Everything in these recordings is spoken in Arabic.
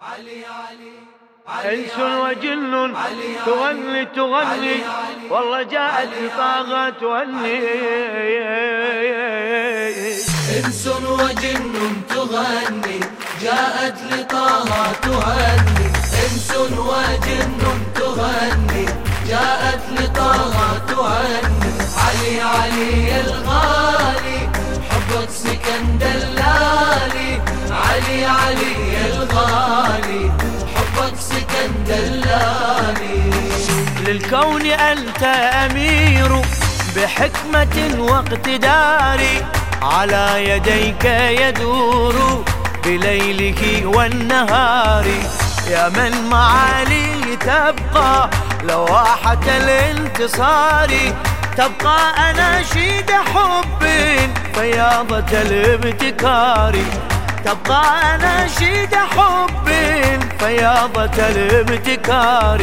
علي علي انس وجن تغني تغني. والله جاءت طاغة تغني. إنس وجن تغني جاءت لطه تهني إنس وجن تغني جاءت لطه تهني علي علي الغالي للكون أنت أمير بحكمة واقتدار على يديك يدور بليله والنهار. يا من معالي تبقى لواحة الانتصار. تبقى أناشيد حب فياضة الابتكار. تبقى أناشيد حب فياضة الابتكار.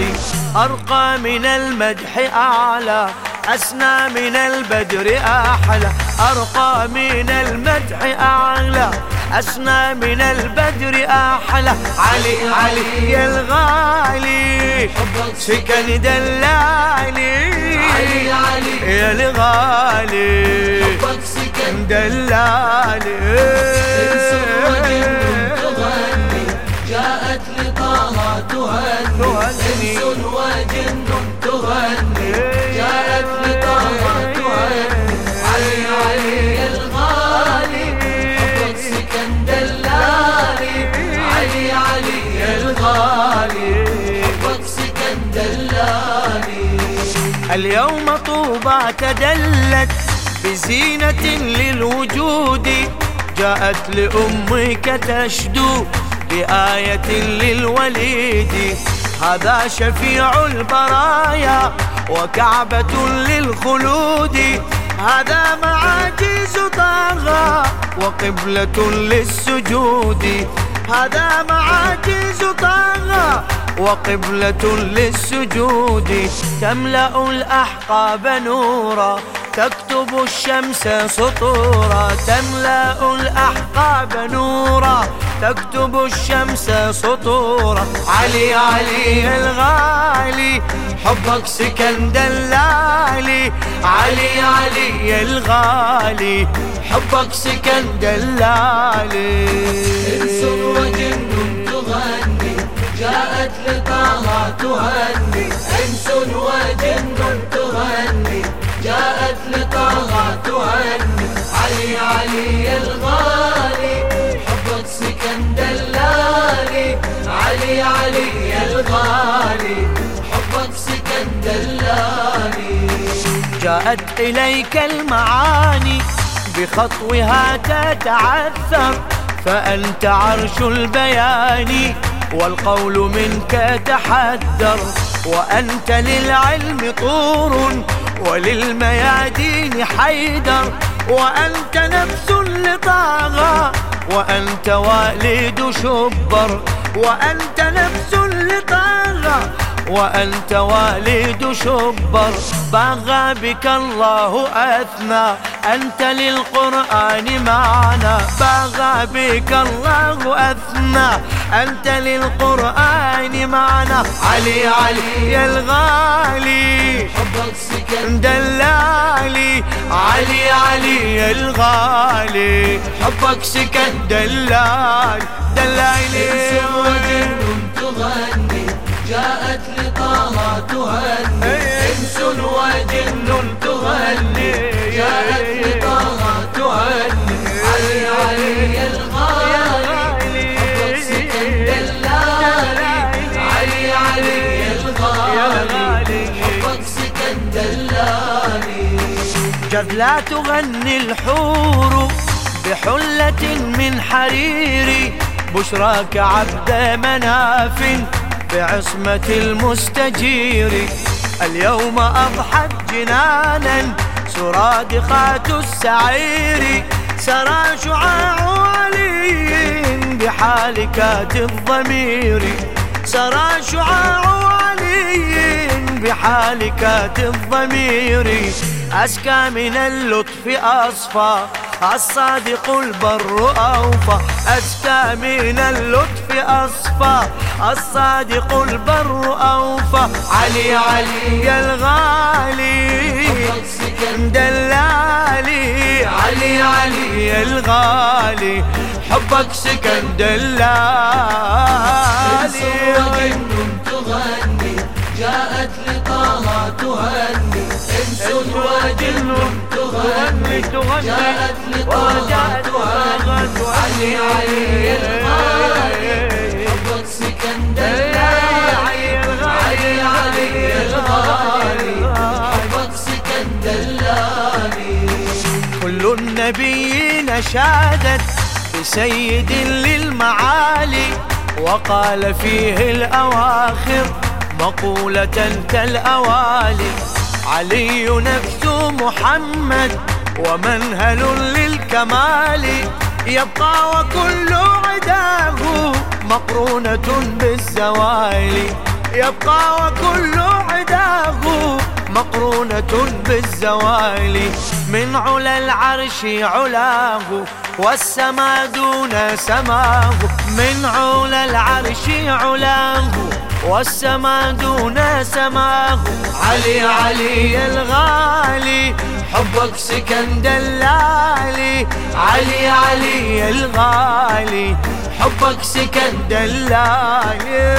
أرقى من المدح أعلى أسنى من البدر أحلى. أرقى من المدح أعلى أسنى من البدر أحلى. علي علي يا الغالي سكن دلالي علي علي. يا الغالي حبك سكن دلالي تغني جاءت لطه تهني. إنس وجن تغني جاءت لطه تهني علي علي الغالي حبك سكن دلالي علي علي الغالي حبك سكن دلالي. اليوم طوبى تدلت بزينة للوجود جاءت لأمك تشدو بآية للوليد. هذا شفيع البرايا وكعبة للخلود. هذا معاجز طاغى وقبلة للسجود. هذا معاجز طاغى وقبلة للسجود. تملأ الأحقاب نورا تكتب الشمس سطورا تملأ الأحقاب نورا. تكتب الشمس سطورا علي علي الغالي. حبك سكن دلالي علي علي الغالي. حبك سكن دلالي. انس وجن تغني جاءت لطه تهني. انس وجن تغني جاءت علي علي الغالي. حبك سكن دلالي. علي علي الغالي. حبك سكن دلالي. جاءت إليك المعاني. بخطوها تتعثر. فأنت عرش البيان. والقول منك تحذر. وأنت للعلم طور. وللميادين حيدر. وأنت نفس لطاغى وأنت والد شبر. وأنت نفس لطاغى وأنت والد شبر. بغى بك الله أثنى. أنت للقرآن معنا. بغى بك الله أثنى. أنت للقرآن معنا. علي علي. يا الغالي. حبك سكن دلالي علي علي. يا الغالي. حبك سكن دلالي دلالي. تغني جاءت لطه تهني إنس وجن تغني. جاءت لا تغني الحور بحلة من حرير بشراك عبد مناف بعصمة المستجير. اليوم أضحت جنانا سرادقات السعير. سرى شعاع علي بحالكات الضمير. سرى شعاع علي بحالكات الضمير. أسكى من اللطف أصفى الصادق البر أوفى. أزكى من اللطف أصفى الصادق البر أوفى. علي علي الغالي دلالي علي علي الغالي حبك سكن دلالي. تغني جاءت علي علي الغالي حبك سكن دلالي علي علي الغالي حبك كل النبيين شادت بسيد للمعالي وقال فيه الأواخر مقولة كالأوالي. علي نفس محمد ومنهل للكمال يبقى وكل عداه مقرونة بالزوال. يبقى وكل عداه مقرونة بالزوال. من علا العرش علاه والسما دون سماه. من علا العرش علاه والسما دون سماه. علي علي الغالي حبك سكن دلالي. علي علي الغالي حبك سكن دلالي.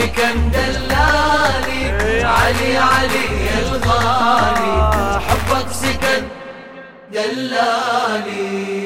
سكن دلالي علي علي الغالي. حبك سكن دلالي.